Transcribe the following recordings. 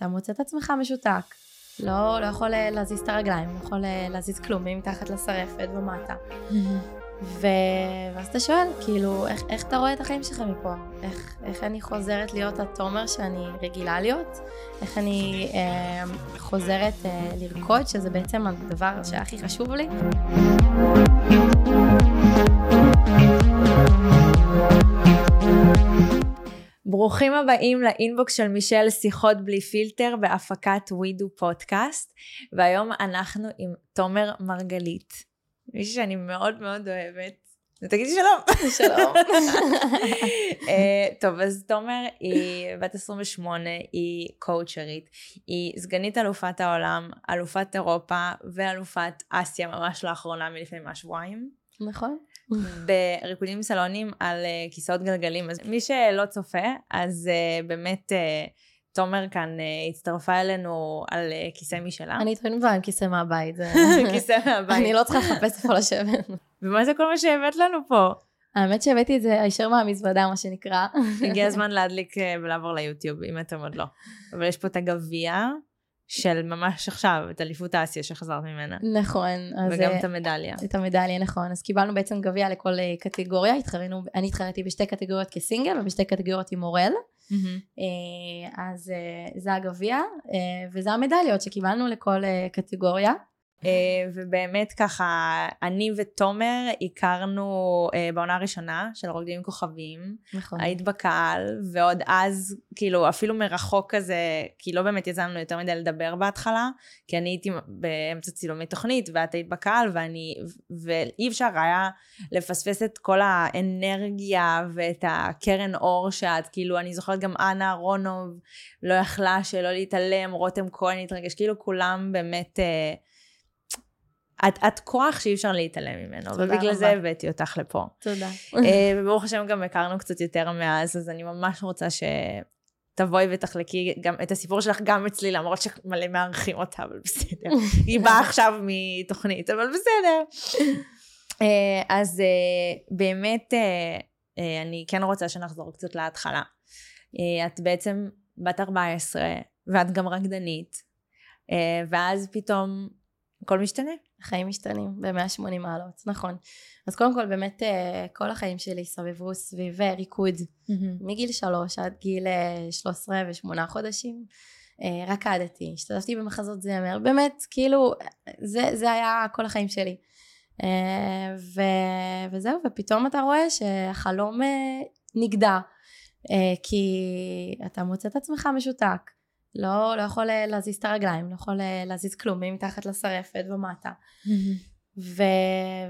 אתה מוצא את עצמך משותק. לא, לא יכול אה, להזיז את הרגליים, לא יכול אה, להזיז כלום, מתחת לשרפת ומטה. ו... ואז אתה שואל, כאילו, איך, איך אתה רואה את החיים שלך מפה? איך, איך אני חוזרת להיות התומר שאני רגילה להיות? איך אני אה, חוזרת אה, לרקוד, שזה בעצם הדבר שהכי חשוב לי? ברוכים הבאים לאינבוקס של מישל שיחות בלי פילטר בהפקת ווידו פודקאסט, והיום אנחנו עם תומר מרגלית, מישהי שאני מאוד מאוד אוהבת. תגידי שלום. שלום. uh, טוב, אז תומר היא בת 28, היא קואוצ'רית, היא סגנית אלופת העולם, אלופת אירופה ואלופת אסיה ממש לאחרונה מלפני מה שבועיים. נכון. בריקודים סלונים על uh, כיסאות גלגלים. אז מי שלא צופה, אז uh, באמת uh, תומר כאן uh, הצטרפה אלינו על uh, כיסא משלה. אני תמיד באה עם כיסא מהבית. כיסא מהבית. אני לא צריכה לחפש איפה לשבת. ומה זה כל מה שהבאת לנו פה? האמת שהבאתי את זה הישר מהמזוודה, מה שנקרא. הגיע הזמן להדליק ולעבור ליוטיוב, אם אתם עוד לא. אבל יש פה את הגביע של ממש עכשיו, את אליפות אסיה שחזרת ממנה. נכון. אז וגם אה, את המדליה. את המדליה, נכון. אז קיבלנו בעצם גביע לכל אה, קטגוריה. התחרנו, אני התחרתי בשתי קטגוריות כסינגל ובשתי קטגוריות עם מורל. אה, אז זה הגביע, וזה המדליות שקיבלנו לכל קטגוריה. אה, ובאמת ככה, אני ותומר הכרנו אה, בעונה הראשונה של רוקדים עם כוכבים. נכון. היית בקהל, ועוד אז, כאילו, אפילו מרחוק כזה, כי לא באמת יצא לנו יותר מדי לדבר בהתחלה, כי אני הייתי באמצע צילומי תוכנית, ואת היית בקהל, ואני, ואי אפשר היה לפספס את כל האנרגיה ואת הקרן אור שאת, כאילו, אני זוכרת גם אנה אהרונוב לא יכלה שלא להתעלם, רותם כהן התרגש, כאילו כולם באמת... את, את כוח שאי אפשר להתעלם ממנו, ובגלל רבה. זה הבאתי אותך לפה. תודה. אה, וברוך השם גם הכרנו קצת יותר מאז, אז אני ממש רוצה שתבואי ותחלקי גם את הסיפור שלך גם אצלי, למרות שמלא מארחים אותה, אבל בסדר. היא באה עכשיו מתוכנית, אבל בסדר. אה, אז אה, באמת, אני כן רוצה שנחזור קצת להתחלה. את בעצם בת 14, ואת גם רקדנית, ואז פתאום הכל משתנה. החיים משתנים ב-180 מעלות, נכון. אז קודם כל באמת אה, כל החיים שלי סובבו סביב אה, ריקוד. מגיל שלוש עד גיל אה, 13 ושמונה חודשים אה, רקדתי, השתתפתי במחזות זמר, באמת כאילו זה, זה היה כל החיים שלי. אה, ו, וזהו, ופתאום אתה רואה שהחלום אה, נגדע, אה, כי אתה מוצא את עצמך משותק. לא, לא יכול אה, להזיז את הרגליים, לא יכול אה, להזיז כלום, מתחת לשרפת ומטה. ו...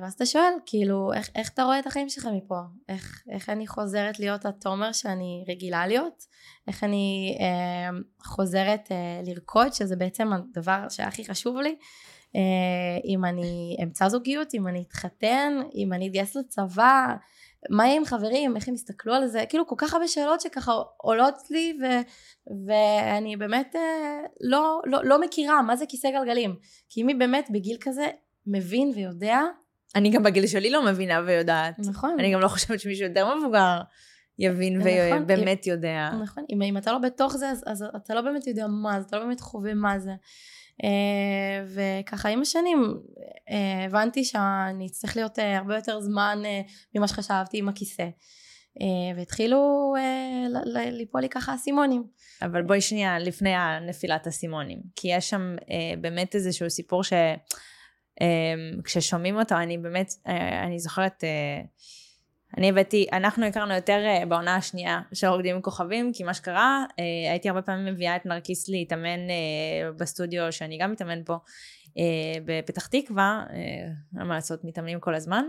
ואז אתה שואל, כאילו, איך, איך אתה רואה את החיים שלך מפה? איך, איך אני חוזרת להיות התומר שאני רגילה להיות? איך אני אה, חוזרת אה, לרקוד, שזה בעצם הדבר שהכי חשוב לי? אה, אם אני אמצא זוגיות, אם אני אתחתן, אם אני אתגייס לצבא, מה יהיה עם חברים, איך הם יסתכלו על זה? כאילו, כל כך הרבה שאלות שככה עולות לי, ו... ואני באמת אה, לא, לא, לא מכירה מה זה כיסא גלגלים. כי מי באמת בגיל כזה מבין ויודע, אני גם בגיל שלי לא מבינה ויודעת. נכון, אני גם לא חושבת שמישהו יותר מבוגר יבין נכון. ובאמת יודע. נכון, אם, אם אתה לא בתוך זה, אז, אז אתה לא באמת יודע מה זה, אתה לא באמת חווה מה זה. אה, וככה עם השנים אה, הבנתי שאני אצטרך להיות אה, הרבה יותר זמן ממה שחשבתי עם הכיסא. והתחילו ליפול לי ככה אסימונים. אבל בואי שנייה לפני הנפילת אסימונים. כי יש שם באמת איזשהו סיפור ש... אה, כששומעים אותו, אני באמת, אני זוכרת, אני הבאתי, אנחנו הכרנו יותר אה, בעונה השנייה של רוקדים עם כוכבים, כי מה שקרה, אה, הייתי הרבה פעמים מביאה את נרקיס להתאמן אה, בסטודיו, שאני גם מתאמן פה, בפתח תקווה, אין מה לעשות, מתאמנים כל הזמן.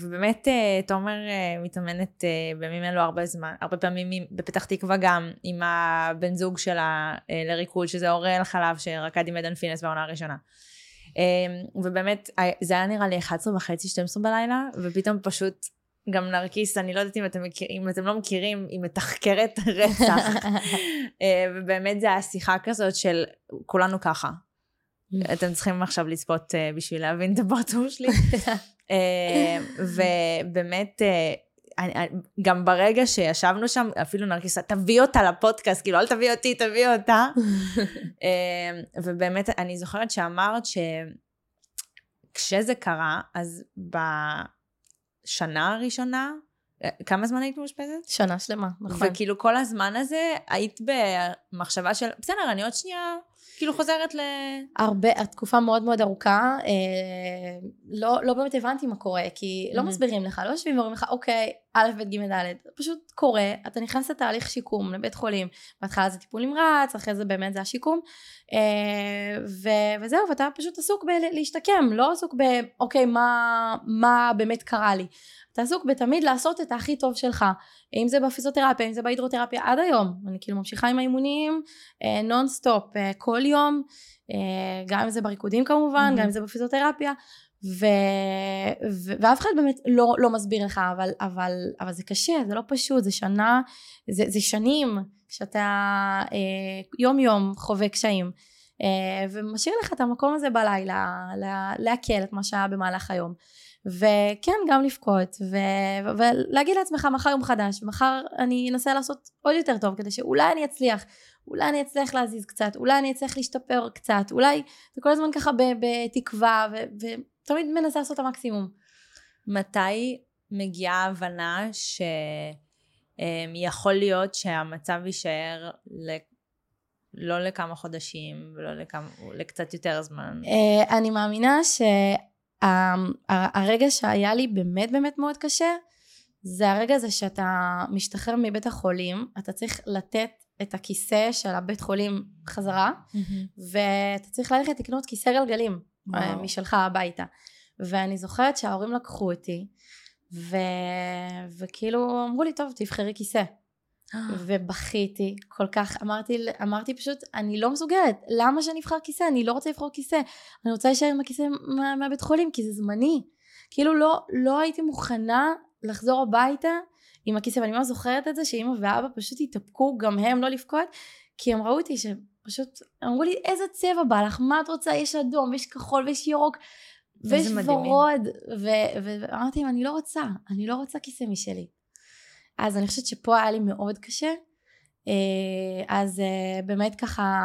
ובאמת תומר מתאמנת בימים אלו הרבה זמן, הרבה פעמים בפתח תקווה גם עם הבן זוג שלה לריקוד, שזה אוראל חלב שרקד עם עדן פינס בעונה הראשונה. ובאמת זה היה נראה לי 11 וחצי, 12 בלילה, ופתאום פשוט גם נרקיס, אני לא יודעת אם אתם, מכיר, אם אתם לא מכירים, היא מתחקרת רצח. אה, ובאמת זה היה שיחה כזאת של כולנו ככה. אתם צריכים עכשיו לצפות אה, בשביל להבין את הפרצוף שלי. אה, ובאמת, גם ברגע שישבנו שם, אפילו נרקיסה, תביא אותה לפודקאסט, כאילו, אל תביא אותי, תביא אותה. ובאמת, אני זוכרת שאמרת שכשזה קרה, אז בשנה הראשונה, אה, כמה זמן היית מאושפזת? שנה שלמה, נכון. וכאילו כל הזמן הזה היית במחשבה של, בסדר, אני עוד שנייה כאילו חוזרת ל... הרבה, התקופה מאוד מאוד ארוכה, אה, לא, לא באמת הבנתי מה קורה, כי לא mm-hmm. מסבירים לך, לא יושבים ואומרים לך, אוקיי, א', ב', ג', ד', פשוט קורה, אתה נכנס לתהליך שיקום לבית חולים, בהתחלה זה טיפול נמרץ, אחרי זה באמת זה השיקום, אה, ו, וזהו, ואתה פשוט עסוק בלהשתקם, לא עסוק ב, אוקיי, מה, מה באמת קרה לי. אתה עסוק בתמיד לעשות את הכי טוב שלך אם זה בפיזיותרפיה אם זה בהידרותרפיה עד היום אני כאילו ממשיכה עם האימונים אה, non stop אה, כל יום גם אם זה בריקודים כמובן אהמ. גם אם זה בפיזיותרפיה ו... ו... ואף אחד באמת לא, לא מסביר לך אבל, אבל, אבל זה קשה זה לא פשוט זה שנה זה, זה שנים שאתה אה, יום יום חווה קשיים. אה, ומשאיר לך את המקום הזה בלילה לעכל את מה שהיה במהלך היום. וכן גם לבכות ו- ולהגיד לעצמך מחר יום חדש ומחר אני אנסה לעשות עוד יותר טוב כדי שאולי אני אצליח אולי אני אצליח להזיז קצת אולי אני אצליח להשתפר קצת אולי זה כל הזמן ככה בתקווה ו- ותמיד מנסה לעשות את המקסימום. מתי מגיעה ההבנה שיכול להיות שהמצב יישאר לא לכמה חודשים ולא לכמה, לקצת יותר זמן? אה, אני מאמינה ש... הרגע שהיה לי באמת באמת מאוד קשה זה הרגע הזה שאתה משתחרר מבית החולים אתה צריך לתת את הכיסא של הבית חולים חזרה. ואתה צריך ללכת לקנות כיסא גלגלים וואו. אה, משלך הביתה ואני זוכרת שההורים לקחו אותי ו... וכאילו אמרו לי טוב תבחרי כיסא ובכיתי כל כך, אמרתי, אמרתי פשוט, אני לא מסוגלת, למה שאני אבחר כיסא? אני לא רוצה לבחור כיסא, אני רוצה להישאר עם הכיסא מה, מהבית חולים, כי זה זמני. כאילו לא, לא הייתי מוכנה לחזור הביתה עם הכיסא, ואני ממש זוכרת את זה, שאמא ואבא פשוט התאפקו, גם הם לא לבכות, כי הם ראו אותי שפשוט, אמרו לי, איזה צבע בא לך? מה את רוצה? יש אדום, ויש כחול, ויש ירוק. ויש ורוד, ואמרתי להם, אני לא רוצה, אני לא רוצה כיסא משלי. אז אני חושבת שפה היה לי מאוד קשה. אה, אז אה, באמת ככה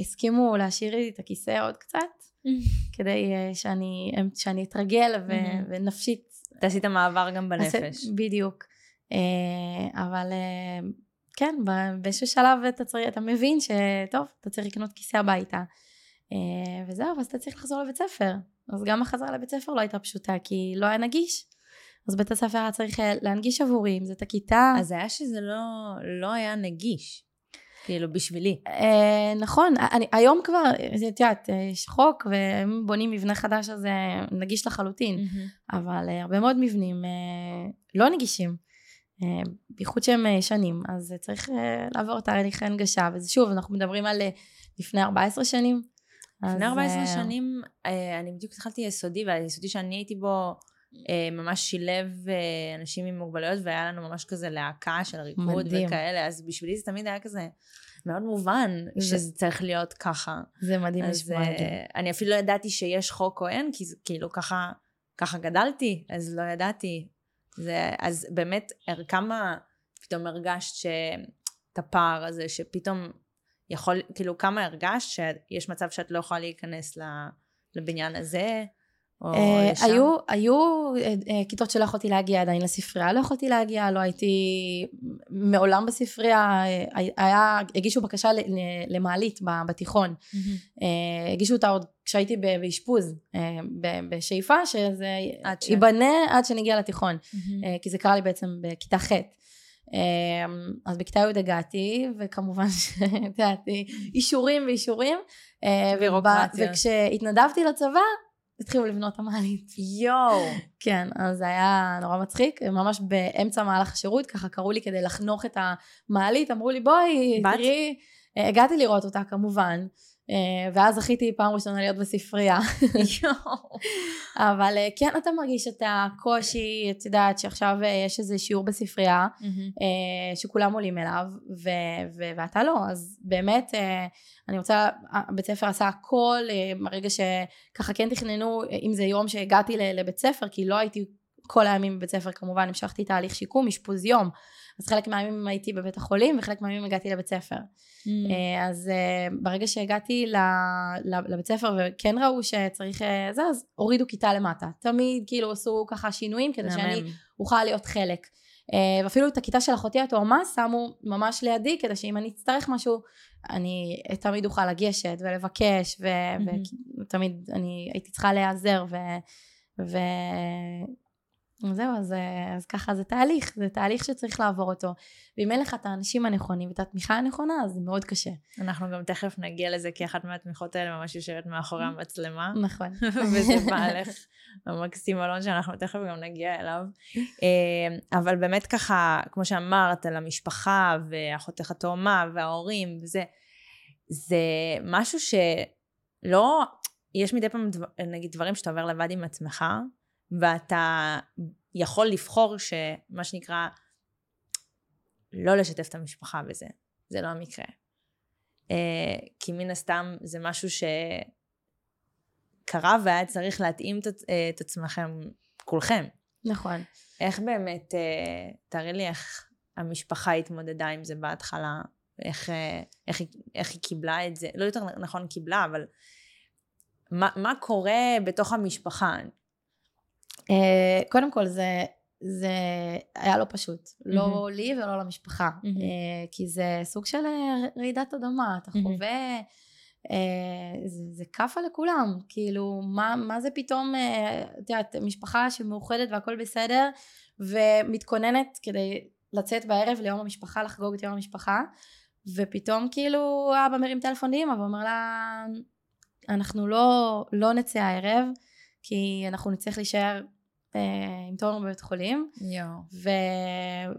הסכימו להשאיר לי את הכיסא עוד קצת, כדי אה, שאני, שאני אתרגל ו, ונפשית. תעשי את המעבר גם בנפש. בדיוק. אבל כן, באיזשהו שלב אתה, צריך, אתה מבין שטוב, אתה צריך לקנות כיסא הביתה. וזהו, ואז אתה צריך לחזור לבית ספר. אז גם החזרה לבית ספר לא הייתה פשוטה, כי לא היה נגיש. אז בית הספר היה צריך אה, להנגיש עבורי, אם זה את הכיתה. אז היה שזה לא, לא היה נגיש. כאילו, בשבילי. אה, נכון, אני, היום כבר, את יודעת, יש חוק והם בונים מבנה חדש אז נגיש לחלוטין, mm-hmm. אבל אה, הרבה מאוד מבנים אה, לא נגישים, אה, בייחוד שהם ישנים, אה, אז צריך אה, לעבור תהליך הנגשה, וזה שוב, אנחנו מדברים על אה, לפני 14 שנים. לפני 14 אה... שנים, אה, אני בדיוק התחלתי יסודי, והיסודי שאני הייתי בו, אה, ממש שילב אה, אנשים עם מוגבלויות והיה לנו ממש כזה להקה של ריקוד מדהים. וכאלה אז בשבילי זה תמיד היה כזה מאוד מובן זה... שזה צריך להיות ככה. זה מדהים לשמוע את זה. אה, אני אפילו לא ידעתי שיש חוק או אין כי כאילו ככה ככה גדלתי אז לא ידעתי. זה, אז באמת כמה פתאום הרגשת שאת הפער הזה שפתאום יכול כאילו כמה הרגשת שיש מצב שאת לא יכולה להיכנס לבניין הזה היו, היו אה, אה, כיתות שלא יכולתי להגיע עדיין לספרייה, לא יכולתי להגיע, לא הייתי מעולם בספרייה, היה, הגישו בקשה למעלית בתיכון, הגישו אותה עוד כשהייתי באשפוז, בשאיפה שזה ייבנה עד שנגיע לתיכון, כי זה קרה לי בעצם בכיתה ח'. אז בכיתה י' הגעתי, וכמובן שאת יודעת, אישורים ואישורים. בירוקרטיה. וכשהתנדבתי לצבא, התחילו לבנות את המעלית. יואו. כן, אז זה היה נורא מצחיק, ממש באמצע מהלך השירות, ככה קראו לי כדי לחנוך את המעלית, אמרו לי בואי, תראי, אה, הגעתי לראות אותה כמובן. אה, ואז זכיתי פעם ראשונה להיות בספרייה. אבל אה, כן אתה מרגיש את הקושי, את יודעת שעכשיו יש איזה שיעור בספרייה שכולם עולים אליו ואתה לא, אז באמת אני רוצה, בית ספר עשה הכל, ברגע שככה כן תכננו, אם זה יום שהגעתי לבית ספר, כי לא הייתי כל הימים בבית ספר כמובן המשכתי תהליך שיקום, אשפוז יום. אז חלק מהימים הייתי בבית החולים וחלק מהימים הגעתי לבית ספר. Mm. אז ברגע שהגעתי לבית ספר וכן ראו שצריך זה, אז הורידו כיתה למטה. תמיד כאילו עשו ככה שינויים כדי שאני אוכל להיות חלק. ואפילו את הכיתה של אחותי התאומה שמו ממש לידי כדי שאם אני אצטרך משהו אני תמיד אוכל לגשת ולבקש ו- mm-hmm. ותמיד אני הייתי צריכה להיעזר ו... זהו, אז, אז ככה זה תהליך, זה תהליך שצריך לעבור אותו. ואם אין לך את האנשים הנכונים ואת התמיכה הנכונה, אז זה מאוד קשה. אנחנו גם תכף נגיע לזה, כי אחת מהתמיכות האלה ממש יושבת מאחורי המצלמה. נכון. וזה בעלך המקסים אלון, שאנחנו תכף גם נגיע אליו. אה, אבל באמת ככה, כמו שאמרת, על המשפחה, ואחותך התאומה, וההורים, וזה, זה משהו שלא, יש מדי פעם, נגיד, דברים שאתה עובר לבד עם עצמך, ואתה יכול לבחור שמה שנקרא לא לשתף את המשפחה בזה, זה לא המקרה. Uh, כי מן הסתם זה משהו שקרה והיה צריך להתאים את, אה, עצמכם כולכם. נכון. איך באמת, uh, תראי לי איך המשפחה התמודדה עם זה בהתחלה, איך, איך, איך היא קיבלה את זה, לא יותר נכון קיבלה, אבל מה, מה קורה בתוך המשפחה? אה, קודם כל זה, זה היה לא פשוט, mm-hmm. לא לי ולא למשפחה, mm-hmm. כי זה סוג של אה, רעידת אדמה, אתה mm-hmm. חווה, זה, זה כאפה לכולם, כאילו מה, מה זה פתאום, את יודעת, משפחה שמאוחדת והכל בסדר, ומתכוננת כדי לצאת בערב ליום המשפחה, לחגוג את יום המשפחה, ופתאום כאילו אבא מרים טלפון לאמא ואומר לה, אנחנו לא, לא נצא הערב, כי אנחנו נצטרך להישאר עם תומר בבית חולים. ו...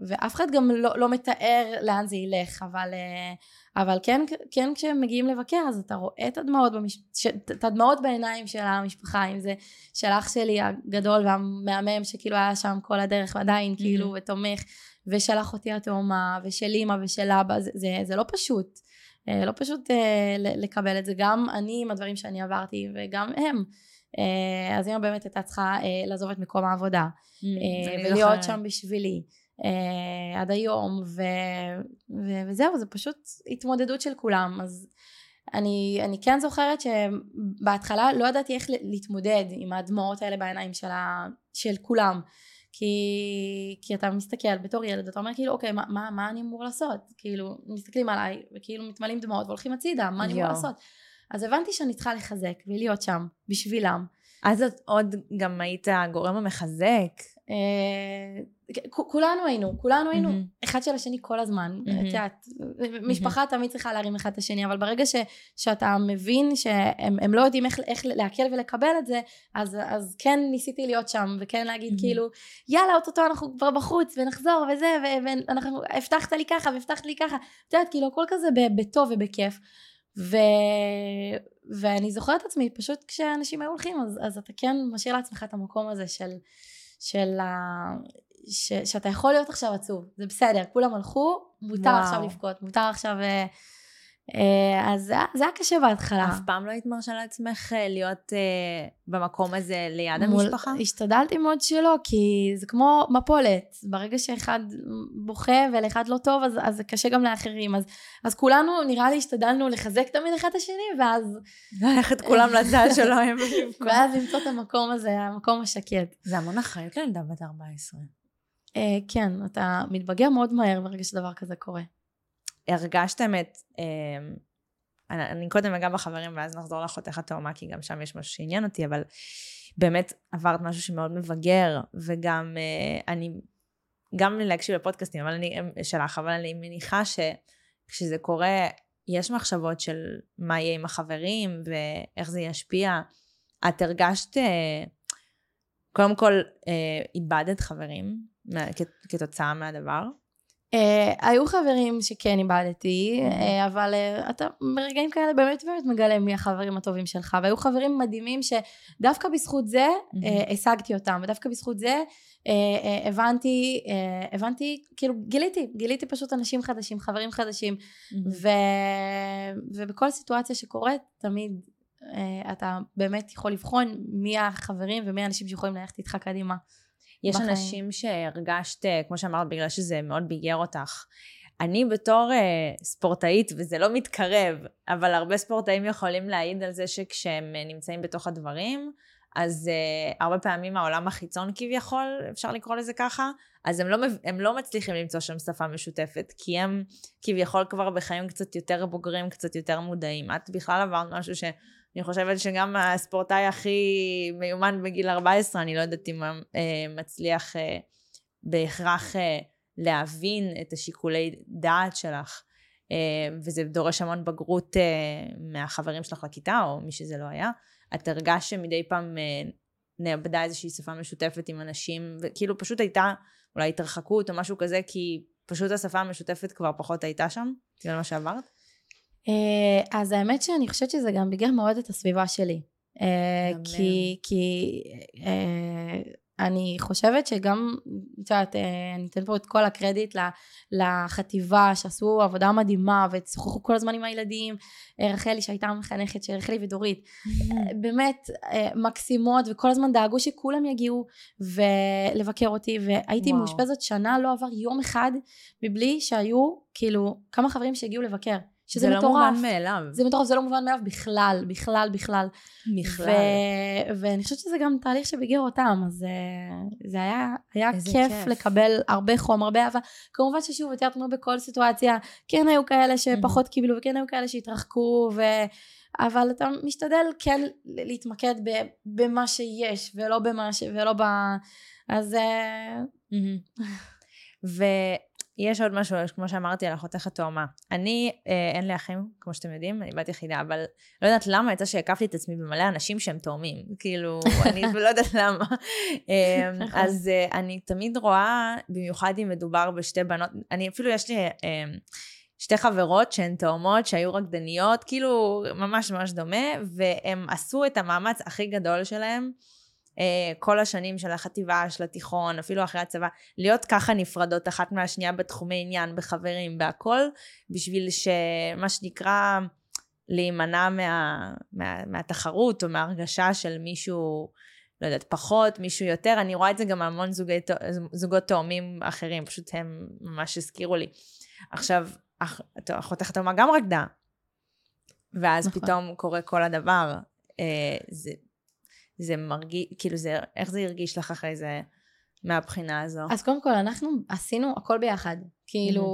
ואף אחד גם לא, לא מתאר לאן זה ילך, אבל, אה, אבל כן, כן כשהם מגיעים לבקר אז אתה רואה את הדמעות, במש... ש... את הדמעות בעיניים של המשפחה, אם זה של אח שלי הגדול והמהמם שכאילו היה שם כל הדרך ועדיין כאילו ותומך, ושל אחותי התאומה, ושל אימא ושל אבא, זה, זה, זה לא פשוט. אה, לא פשוט לקבל את זה, גם אני עם הדברים שאני עברתי וגם הם. אה, אז אמא באמת הייתה צריכה אה, לעזוב את מקום העבודה mm, אה, ולהיות שם בשבילי עד היום וזהו זה פשוט התמודדות של כולם. אז אני, אני כן זוכרת שבהתחלה לא ידעתי איך להתמודד עם הדמעות האלה בעיניים של, ה, של כולם. כי, כי אתה מסתכל בתור ילד אתה אומר כאילו אוקיי מה, מה, מה אני אמור לעשות? כאילו מסתכלים עליי וכאילו מתמלאים דמעות והולכים הצידה מה אני אמור לעשות אז הבנתי שאני צריכה לחזק ולהיות שם בשבילם. אז את עוד גם היית הגורם המחזק. אה, כולנו היינו, כולנו היינו אחד של השני כל הזמן. את יודעת, משפחה תמיד צריכה להרים אחד את השני, אבל ברגע שאתה מבין שהם לא יודעים איך, להקל ולקבל את זה, אז, כן ניסיתי להיות שם, וכן להגיד כאילו, יאללה, אוטוטו אנחנו כבר בחוץ, ונחזור, וזה, ואנחנו, הבטחת לי ככה, והבטחת לי ככה. את יודעת, כאילו, הכל כזה בטוב ובכיף. ו... ואני זוכרת את עצמי, פשוט כשאנשים היו הולכים, אז, אז אתה כן משאיר לעצמך את המקום הזה של, של ה... ש... שאתה יכול להיות עכשיו עצוב, זה בסדר, כולם הלכו, מותר וואו. עכשיו לבכות, מותר עכשיו... אה, אז זה, זה היה קשה בהתחלה. אף פעם לא היית מרשה לעצמך אה, להיות אה, במקום הזה ליד מול, המשפחה? השתדלתי מאוד שלא, כי זה כמו מפולת. ברגע שאחד בוכה ולאחד לא טוב, אז, אז זה קשה גם לאחרים. אז, אז כולנו, נראה לי, השתדלנו לחזק תמיד אחד את השני, ואז... ללכת כולם לצד שלו הם ואז למצוא את המקום הזה, המקום השקט. זה המון אחריות לילדה בת 14. כן, אתה מתבגר מאוד מהר ברגע שדבר כזה קורה. הרגשתם את... אה, אני, אני קודם אגע בחברים ואז נחזור לאחותך התאומה, כי גם שם יש משהו שעניין אותי, אבל באמת עברת משהו שמאוד מבגר, וגם אה, אני, גם להקשיב לפודקאסטים אבל אני, שלך, אבל אני מניחה שכשזה קורה, יש מחשבות של מה יהיה עם החברים ואיך זה ישפיע. את הרגשת, אה, קודם כל, אה, איבדת חברים כתוצאה מהדבר? Uh, היו חברים שכן איבדתי, uh, אבל uh, אתה ברגעים כאלה באמת באמת מגלה מי החברים הטובים שלך, והיו חברים מדהימים שדווקא בזכות זה uh, השגתי אותם, ודווקא בזכות זה uh, uh, הבנתי, uh, הבנתי, כאילו גיליתי, גיליתי פשוט אנשים חדשים, חברים חדשים, mm-hmm. ו, ובכל סיטואציה שקורית תמיד uh, אתה באמת יכול לבחון מי החברים ומי האנשים שיכולים ללכת איתך קדימה. יש בחיים. אנשים שהרגשת, אה, כמו שאמרת, בגלל שזה מאוד ביגר אותך. אני בתור uh, ספורטאית, וזה לא מתקרב, אבל הרבה ספורטאים יכולים להעיד על זה שכשהם uh, נמצאים בתוך הדברים, אז uh, הרבה פעמים העולם החיצון כביכול, אפשר לקרוא לזה ככה, אז הם לא, הם לא מצליחים למצוא שם שפה משותפת, כי הם כביכול כבר בחיים קצת יותר בוגרים, קצת יותר מודעים. את בכלל עברת משהו שאני חושבת שגם הספורטאי הכי מיומן בגיל 14, אני לא יודעת אם הוא מצליח uh, בהכרח... Uh, להבין את השיקולי דעת שלך, אה, וזה דורש המון בגרות אה, מהחברים שלך לכיתה, או מי שזה לא היה. את הרגשת שמדי פעם אה, נאבדה איזושהי שפה משותפת עם אנשים, וכאילו פשוט הייתה אולי התרחקות או משהו כזה, כי פשוט השפה המשותפת כבר פחות הייתה שם, בגלל מה שעברת? אז האמת שאני חושבת שזה גם בגלל מאוד את הסביבה שלי. כי, כי אני חושבת שגם, את יודעת, אה, אני אתן פה את כל הקרדיט לחטיבה שעשו עבודה מדהימה ושוחחו כל הזמן עם הילדים, אה, רחלי שהייתה המחנכת של רחלי ודורית. באמת אה, מקסימות וכל הזמן דאגו שכולם יגיעו ולבקר אותי והייתי מאושפזת שנה, לא עבר יום אחד מבלי שהיו כאילו כמה חברים שהגיעו לבקר. שזה זה מטורף. זה לא מובן מאליו. זה מטורף, זה לא מובן מאליו בכלל, בכלל, בכלל. בכלל. ו- ואני חושבת שזה גם תהליך שבגיר אותם, אז אה, זה היה, היה כיף, כיף לקבל הרבה חום, הרבה אהבה. כמובן ששוב, יותר כמו בכל סיטואציה, כן היו כאלה שפחות mm-hmm. קיבלו, וכן היו כאלה שהתרחקו, ו... אבל אתה משתדל כן להתמקד ב- במה שיש, ולא במה ש... ולא ב... אז... Mm-hmm. יש עוד משהו, כמו שאמרתי, על אחותך התאומה. אני, אה, אין לי אחים, כמו שאתם יודעים, אני בת יחידה, אבל לא יודעת למה, יצא שהקפתי את עצמי במלא אנשים שהם תאומים. כאילו, אני לא יודעת למה. אה. אז אה, אני תמיד רואה, במיוחד אם מדובר בשתי בנות, אני אפילו, יש לי... אה, שתי חברות שהן תאומות, שהיו רקדניות, כאילו ממש ממש דומה, והם עשו את המאמץ הכי גדול שלהם כל השנים של החטיבה, של התיכון, אפילו אחרי הצבא, להיות ככה נפרדות אחת מהשנייה בתחומי עניין, בחברים, בהכל, בשביל שמה שנקרא להימנע מה, מה, מהתחרות או מההרגשה של מישהו, לא יודעת, פחות, מישהו יותר. אני רואה את זה גם המון זוגי, זוגות תאומים אחרים, פשוט הם ממש הזכירו לי. עכשיו, אח, אחותך התאומה גם רקדה, ואז נכון. פתאום קורה כל הדבר. אה, זה זה מרגיש, כאילו זה, איך זה הרגיש לך אחרי זה מהבחינה הזו? אז קודם כל, אנחנו עשינו הכל ביחד. כאילו,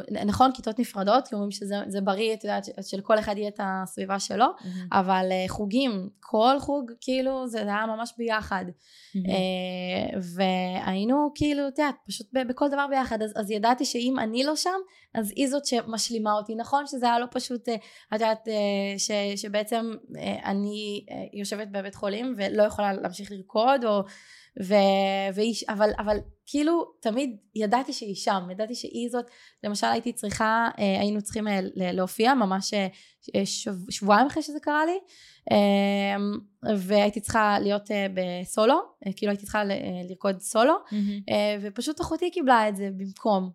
mm-hmm. נכון, כיתות נפרדות, כי אומרים שזה בריא, את יודעת, שלכל אחד יהיה את הסביבה שלו, mm-hmm. אבל uh, חוגים, כל חוג, כאילו, זה היה ממש ביחד. Mm-hmm. Uh, והיינו, כאילו, את יודעת, פשוט בכל דבר ביחד, אז, אז ידעתי שאם אני לא שם, אז היא זאת שמשלימה אותי. נכון שזה היה לא פשוט, uh, את יודעת, uh, ש, שבעצם uh, אני uh, יושבת בבית חולים ולא יכולה להמשיך לרקוד, או... ו... ואיש, אבל, אבל כאילו תמיד ידעתי שהיא שם, ידעתי שהיא זאת, למשל הייתי צריכה, אה, היינו צריכים אה, להופיע ממש אה, שב, שבועיים אחרי שזה קרה לי, והייתי צריכה להיות בסולו, כאילו הייתי צריכה לרקוד סולו, mm-hmm. ופשוט אחותי קיבלה את זה במקום.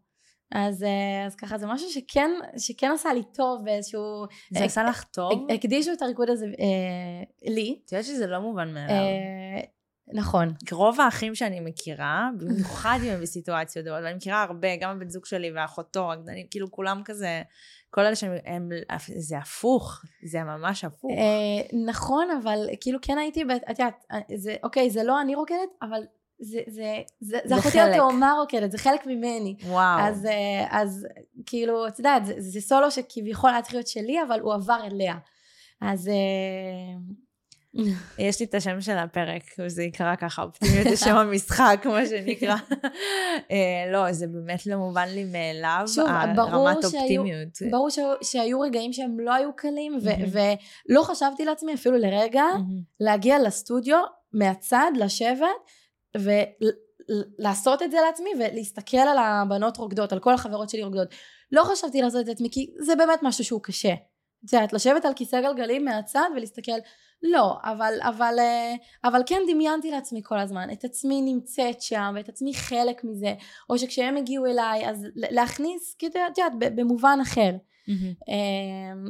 אז, אז ככה זה משהו שכן, שכן עשה לי טוב באיזשהו... זה עשה לך טוב? הקדישו את הריקוד הזה אה, לי. את יודעת שזה לא מובן מאליו. אה, נכון. רוב האחים שאני מכירה, במיוחד אם הם בסיטואציות דומות, ואני מכירה הרבה, גם הבן זוג שלי ואחותו, רקדנים, כאילו כולם כזה, כל אלה שהם, הם, זה הפוך, זה ממש הפוך. אה, נכון, אבל כאילו כן הייתי, את יודעת, זה, אוקיי, זה לא אני רוקדת, אבל זה, זה, זה, זה אחותי התאומה רוקדת, זה חלק ממני. וואו. אז, אה, אז כאילו, את יודעת, זה, זה סולו שכביכול היה צריך להיות שלי, אבל הוא עבר אליה. אז... אה, יש לי את השם של הפרק, וזה יקרא ככה, אופטימיות זה שם המשחק, מה שנקרא. אה, לא, זה באמת לא מובן לי מאליו, שוב, הרמת אופטימיות. ברור שהיו רגעים שהם לא היו קלים, ולא חשבתי לעצמי אפילו לרגע להגיע לסטודיו מהצד, לשבת, ולעשות את זה לעצמי, ולהסתכל על הבנות רוקדות, על כל החברות שלי רוקדות. לא חשבתי לעשות את זה לעצמי, כי זה באמת משהו שהוא קשה. את יודעת, לשבת על כיסא גלגלים מהצד ולהסתכל לא, אבל, אבל, אה, אבל כן דמיינתי לעצמי כל הזמן את עצמי נמצאת שם ואת עצמי חלק מזה או שכשהם הגיעו אליי אז להכניס, כאילו את יודעת, במובן אחר mm-hmm.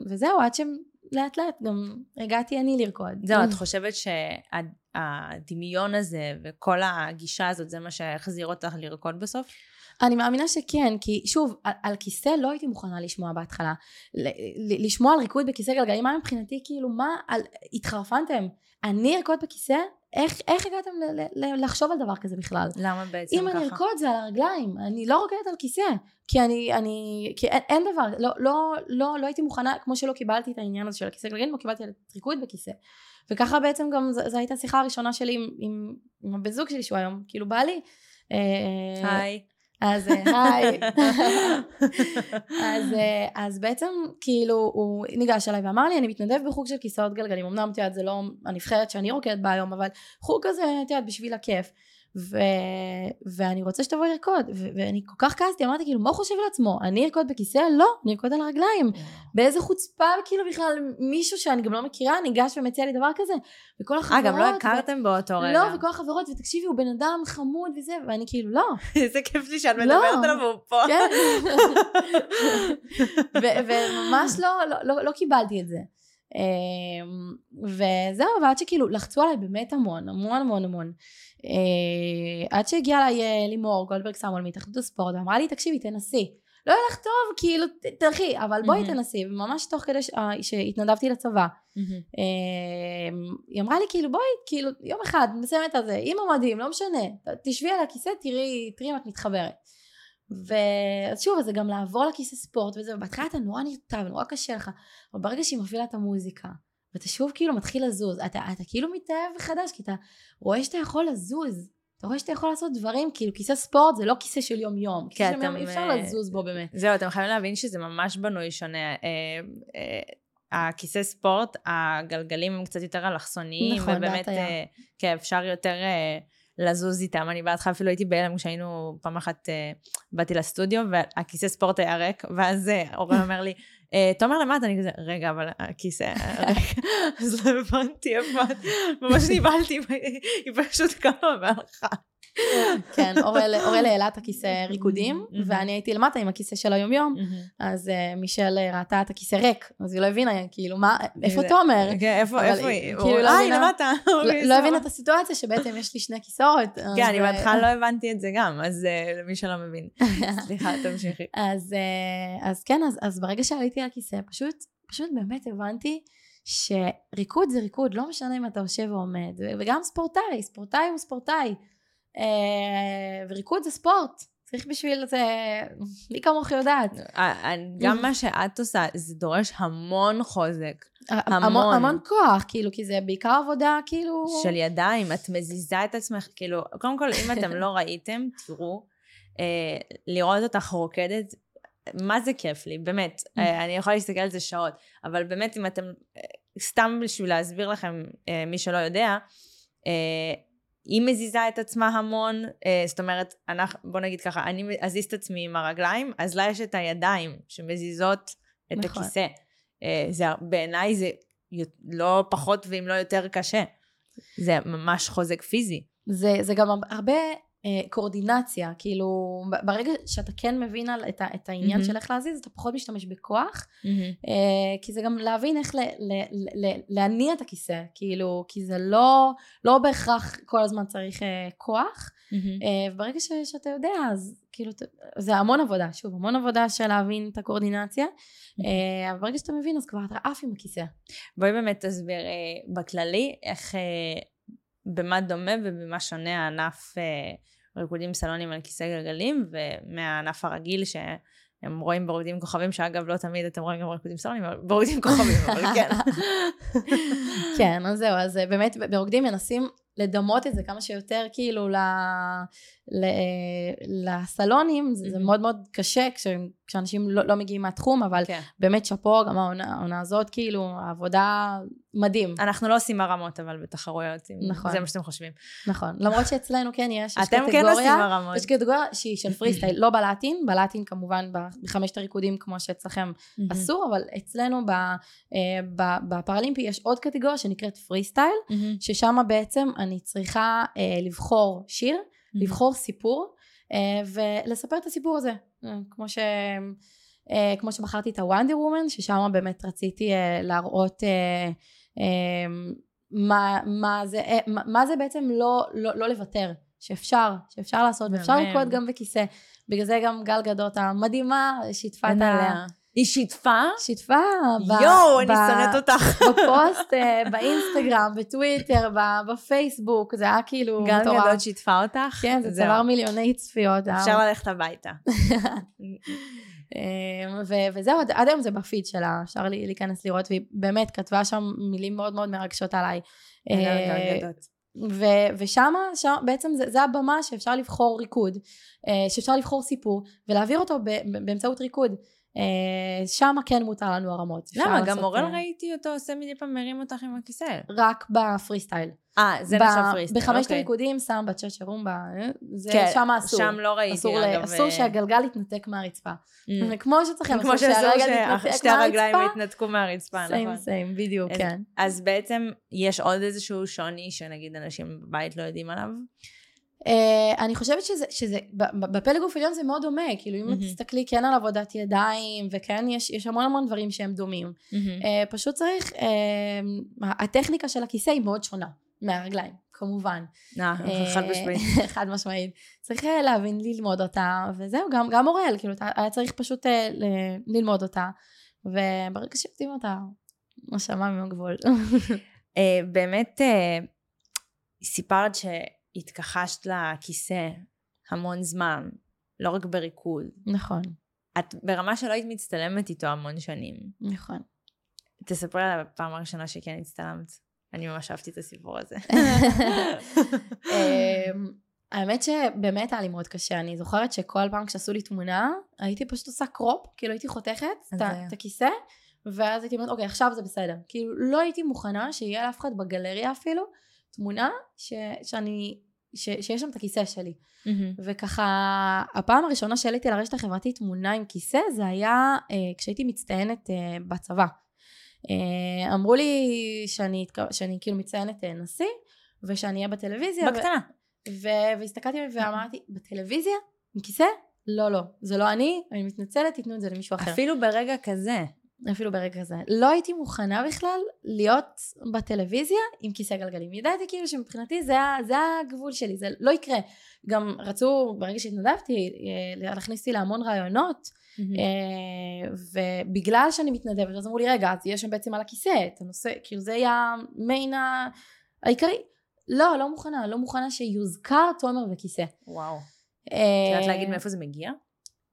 וזהו, עד שהם לאט לאט גם הגעתי אני לרקוד. זהו, את חושבת שהדמיון הזה וכל הגישה הזאת זה מה שהחזיר אותך לרקוד בסוף? אני מאמינה שכן, כי שוב, על, על כיסא לא הייתי מוכנה לשמוע בהתחלה. ל, ל, לשמוע על ריקוד בכיסא גלגלים, מה מבחינתי, כאילו, מה, על, התחרפנתם? אני ארקוד בכיסא? איך, איך הגעתם ל, ל, לחשוב על דבר כזה בכלל? למה בעצם אם ככה? אני ארקוד זה על הרגליים, אני לא רוקדת על כיסא, כי אני, אני, כי אין, אין דבר, לא, לא, לא, לא הייתי מוכנה, כמו שלא קיבלתי את העניין הזה של הכיסא גלגלים, לא קיבלתי את ריקוד בכיסא. וככה בעצם גם זו הייתה השיחה הראשונה שלי עם, עם, עם הבן זוג שלי שהוא היום, כאילו בא לי. אה, היי. אז אה, היי. אז, אה, אז בעצם כאילו הוא ניגש אליי ואמר לי אני מתנדב בחוג של כיסאות גלגלים אמנם את יודעת זה לא הנבחרת שאני רוקדת בה היום אבל חוג כזה את יודעת בשביל הכיף ו... ואני רוצה שתבואי לרקוד ו... ואני כל כך כעסתי אמרתי כאילו מה הוא חושב לעצמו אני ארקוד בכיסא לא אני ארקוד על הרגליים באיזה חוצפה כאילו בכלל מישהו שאני גם לא מכירה ניגש ומציע לי דבר כזה וכל החברות אה, גם לא הכרתם באותו רגע. לא וכל החברות ותקשיבי הוא בן אדם חמוד וזה ואני כאילו לא איזה כיף לי שאת לא. מדברת עליו והוא פה. כן. ו- וממש לא, לא, לא, לא קיבלתי את זה. אמ, וזהו, ועד שכאילו לחצו עליי באמת המון, המון המון המון. אה, עד שהגיעה אליי אה, לימור גולדברג סמואל מהתאחדות הספורט ואמרה לי תקשיבי תנסי. לא יהיה לך טוב כאילו תלכי אבל בואי מהמם. תנסי וממש תוך כדי ש- אה, שהתנדבתי לצבא מהמם. אמ, היא אמרה לי כאילו בואי כאילו יום אחד נסיים את זה עם המדים לא משנה תשבי על הכיסא תראי תראי אם את מתחברת ואז שוב זה גם לעבור לכיסא ספורט וזה ובהתחלה אתה נורא נרתע ונורא קשה לך אבל ברגע שהיא מפעילה את המוזיקה ואתה שוב כאילו מתחיל לזוז אתה, אתה כאילו מתאהב מחדש כי אתה רואה שאתה יכול לזוז אתה רואה שאתה יכול לעשות דברים כאילו כיסא ספורט זה לא כיסא של יום יום כיסא של אתם, יום אי אפשר לזוז בו באמת זהו, אתם חייבים להבין שזה ממש בנוי שונה. אה, אה, הכיסא ספורט, הגלגלים הם קצת יותר אלכסוניים, נכון, ובאמת. אה, כן, אפשר יותר לזוז איתם. אני בהתחלה אפילו הייתי בהלם כשהיינו, פעם אחת אה, באתי לסטודיו, והכיסא ספורט היה ריק, ואז אה, אורן אומר לי, אה, תומר למטה, אני כזה, רגע, אבל הכיסא ריק. אז לא הבנתי ממש נבהלתי, היא פשוט קמה והלכה. כן אורל העלה את הכיסא ריקודים. ואני הייתי למטה עם הכיסא של היום יום אז uh, מישל אה, ראתה את הכיסא ריק, אז היא לא הבינה, כאילו, מה, איפה זה- תומר? כן, איפה, איפה היא? כאילו לא אה, היא הבינה- למטה. לא- אוקיי, לא. הבינה את הסיטואציה שבעצם יש לי שני כיסאות. כן, אני אה, בהתחלה לא הבנתי את זה גם, אז אה, למי שלא מבין. סליחה, תמשיכי. אז, אה, כן, אז, ברגע שעליתי על הכיסא, פשוט, פשוט באמת הבנתי שריקוד זה ריקוד, לא משנה אם אתה יושב או עומד, וגם ספורטאי, ספורטאי הוא ספורטאי, אה, וריקוד זה ספורט. צריך בשביל זה, מי כמוך יודעת. אה, גם מה שאת עושה, זה דורש המון חוזק המון, המון. המון כוח, כאילו, כי זה בעיקר עבודה, כאילו... של ידיים, את מזיזה את עצמך, כאילו, קודם כל, אם אתם לא ראיתם, תראו, אה, לראות אותך רוקדת, מה זה כיף לי, באמת. אה, אני יכולה להסתכל על זה שעות, אבל באמת, אם אתם, אה, סתם בשביל להסביר לכם, אה, מי שלא יודע, אה, היא מזיזה את עצמה המון, אה, זאת אומרת, אנחנו, בוא נגיד ככה, אני אזיז את עצמי עם הרגליים, אז לה יש את הידיים שמזיזות את נכון. הכיסא. אה, זה, בעיניי זה לא פחות ואם לא יותר קשה. זה ממש חוזק פיזי. זה, זה גם הרבה אה, קורדינציה, כאילו ברגע שאתה כן מבין על, את, את העניין מהמם. של איך להזיז, אתה פחות משתמש בכוח, אה, כי זה גם להבין איך ל, ל, ל, ל, להניע את הכיסא, כאילו, כי זה לא, לא בהכרח כל הזמן צריך אה, כוח, אה, וברגע ש, שאתה יודע, אז כאילו, זה המון עבודה, שוב, המון עבודה של להבין את הקורדינציה, אה, אבל ברגע שאתה מבין, אז כבר אתה עף עם הכיסא. בואי באמת תסביר בכללי איך, במה דומה ובמה שונה הענף אה, ריקודים סלונים על כיסא גלגלים ומהענף הרגיל שהם רואים ברוקדים כוכבים, שאגב לא תמיד אתם רואים גם ריקודים סלונים, ברוקדים כוכבים, אבל כן. כן, אז זהו, אז אה, באמת ברוקדים מנסים לדמות את זה כמה שיותר כאילו ל, לסלונים, זה, זה מהמם. מאוד מאוד קשה כש, כשאנשים לא, לא מגיעים מהתחום, אבל כן. באמת שאפו, גם העונה, העונה הזאת, כאילו, העבודה מדהים, אנחנו לא עושים הרמות אבל בתחרויות, נכון. זה מה שאתם חושבים. נכון. למרות שאצלנו כן יש, יש אתם כן עושים הרמות. יש קטגוריה שהיא של פרי סטייל, לא בלטין, בלטין כמובן בחמשת הריקודים כמו שאצלכם אסור, אבל אצלנו ב, אה, ב, בפרלימפי יש עוד קטגוריה שנקראת פרי סטייל, מהמם. ששם בעצם אני צריכה אה, לבחור שיר, לבחור סיפור אה, ולספר את הסיפור הזה. אה, כמו ש... אה, כמו שבחרתי את הוונדר וומן, ששם באמת רציתי להראות מה, מה, זה, מה, מה זה בעצם לא, לא, לא לוותר, שאפשר, שאפשר לעשות, ואפשר לרקוד גם בכיסא. בגלל זה גם גל גדות המדהימה שיתפה את ה... היא שיתפה? שיתפה. יואו, אני שונאת אותך. בפוסט, אה, באינסטגרם, בטוויטר, בפייסבוק, זה היה כאילו מטורף. גל גדות שיתפה אותך? כן, זה צבר מיליוני צפיות. אפשר ללכת הביתה. אמ, וזהו, עד היום זה בפיד שלה, אפשר להיכנס לראות, והיא באמת כתבה שם מילים מאוד מאוד מרגשות עליי. אה, ושם בעצם זה, זה הבמה שאפשר לבחור ריקוד, אה, שאפשר לבחור סיפור ולהעביר אותו באמצעות ריקוד. אה, שם כן מותר לנו הרמות. למה? גם מורל ראיתי אותו עושה מדי פעם מרים אותך עם הכיסא. רק בפרי סטייל. אה, זה נחשב פרי סטייל, בחמשת אוקיי. הריקודים, שם בצ'אצ'ה רומבה, זה כן, שם אסור. שם לא ראיתי, אסור, אגב. אסור שהגלגל יתנתק מהרצפה. Mm. כמו שצריכים, אסור שהרגל יתנתק הרגליים יתנתקו מהרצפה, נכון. סיים סיים, בדיוק, כן. אז בעצם יש עוד איזשהו שוני שנגיד אנשים בבית לא יודעים עליו? Uh, אני חושבת שזה, שזה בפלג גוף עליון זה מאוד דומה, כאילו אם mm-hmm. תסתכלי כן על עבודת ידיים, וכן יש, יש המון המון דברים שהם דומים. Mm-hmm. Uh, פשוט צריך, uh, הטכניקה של הכיסא היא מאוד שונה מהרגליים, כמובן. חד משמעית. חד משמעית. צריך להבין, ללמוד אותה, וזהו, גם, גם אוראל, כאילו היה צריך פשוט ללמוד אותה, וברגע שיודעים אותה, עם הגבול. באמת, סיפרת ש... התכחשת לכיסא המון זמן, לא רק בריקוד. נכון. את ברמה שלא היית מצטלמת איתו המון שנים. נכון. תספרי על הפעם הראשונה שכן הצטלמת. אני ממש אהבתי את הסיפור הזה. אמ, האמת שבאמת היה לי מאוד קשה. אני זוכרת שכל פעם כשעשו לי תמונה, הייתי פשוט עושה קרופ, כאילו הייתי חותכת את הכיסא, ואז הייתי אומרת, אוקיי, עכשיו זה בסדר. כאילו לא הייתי מוכנה שיהיה לאף אחד בגלריה אפילו תמונה ש, שאני, ש, שיש שם את הכיסא שלי. Mm-hmm. וככה, הפעם הראשונה שהעליתי לרשת החברתית תמונה עם כיסא, זה היה אה, כשהייתי מצטיינת אה, בצבא. אה, אמרו לי שאני, שאני כאילו מצטיינת אה, נשיא, ושאני אהיה בטלוויזיה. בקטנה. ו- והסתכלתי ואמרתי, בטלוויזיה? עם כיסא? לא, לא. זה לא אני, אני מתנצלת, תיתנו את זה למישהו אחר. אפילו ברגע כזה. אפילו ברגע הזה. לא הייתי מוכנה בכלל להיות בטלוויזיה עם כיסא גלגלים. ידעתי כאילו שמבחינתי זה, זה הגבול שלי, זה לא יקרה. גם רצו, ברגע שהתנדבתי, אה, להכניס אותי להמון רעיונות, mm-hmm. ובגלל שאני מתנדבת, אז אמרו לי, רגע, אז יש שם בעצם על הכיסא, את הנושא, כאילו זה יהיה המיין העיקרי. לא, לא מוכנה, לא מוכנה שיוזכר תומר וכיסא. וואו. את יודעת להגיד מאיפה זה מגיע?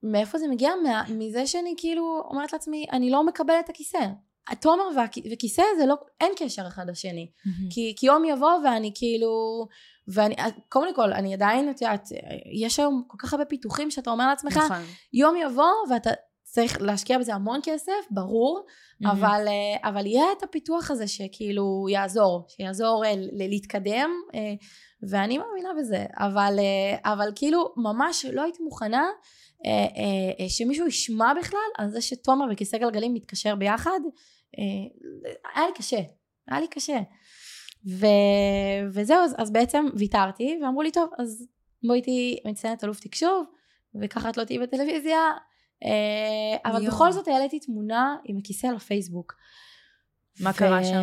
מאיפה זה מגיע? מה, מזה שאני כאילו אומרת לעצמי, אני לא מקבלת את הכיסא. התומר וכיסא זה לא, אין קשר אחד לשני. Mm-hmm. כי, כי יום יבוא ואני כאילו, ואני, קודם כל, אני עדיין, את יודעת, יש היום כל כך הרבה פיתוחים שאתה אומר לעצמך, נכון. יום יבוא ואתה צריך להשקיע בזה המון כסף, ברור, mm-hmm. אבל, אבל יהיה את הפיתוח הזה שכאילו יעזור, שיעזור להתקדם, ואני מאמינה בזה, אבל, אבל כאילו ממש לא הייתי מוכנה אה, אה, אה, שמישהו ישמע בכלל על זה שתומר וכיסא גלגלים מתקשר ביחד, היה לי קשה, היה לי קשה. ו... וזהו, אז, אז בעצם ויתרתי, ואמרו לי, טוב, אז בואי תהיי מציינת אלוף תקשוב, וככה את לא תהיי בטלוויזיה, אבל יום. בכל זאת העליתי תמונה עם הכיסא לפייסבוק. מה ו... קרה שם?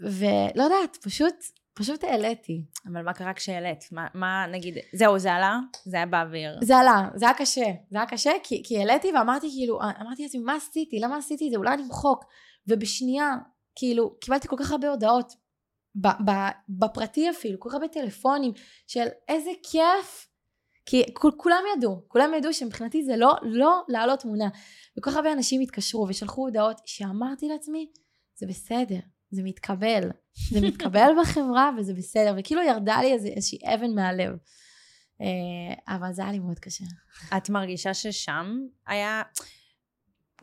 ולא יודעת, פשוט פשוט העליתי. אבל מה קרה כשהעלית? מה, מה נגיד, זהו, זה עלה? זה היה באוויר. זה עלה, זה היה קשה. זה היה קשה כי, כי העליתי ואמרתי כאילו, אמרתי לעצמי, מה עשיתי? למה עשיתי את זה? אולי אני אמחוק. ובשנייה, כאילו, קיבלתי כל כך הרבה הודעות, ב, ב, בפרטי אפילו, כל כך הרבה טלפונים, של איזה כיף. כי כולם ידעו, כולם ידעו שמבחינתי זה לא, לא להעלות תמונה. וכל כך הרבה אנשים התקשרו ושלחו הודעות שאמרתי לעצמי, זה בסדר, זה מתקבל, זה מתקבל בחברה וזה בסדר, וכאילו ירדה לי איזו, איזושהי אבן מהלב. אה, אבל זה היה לי מאוד קשה. את מרגישה ששם היה,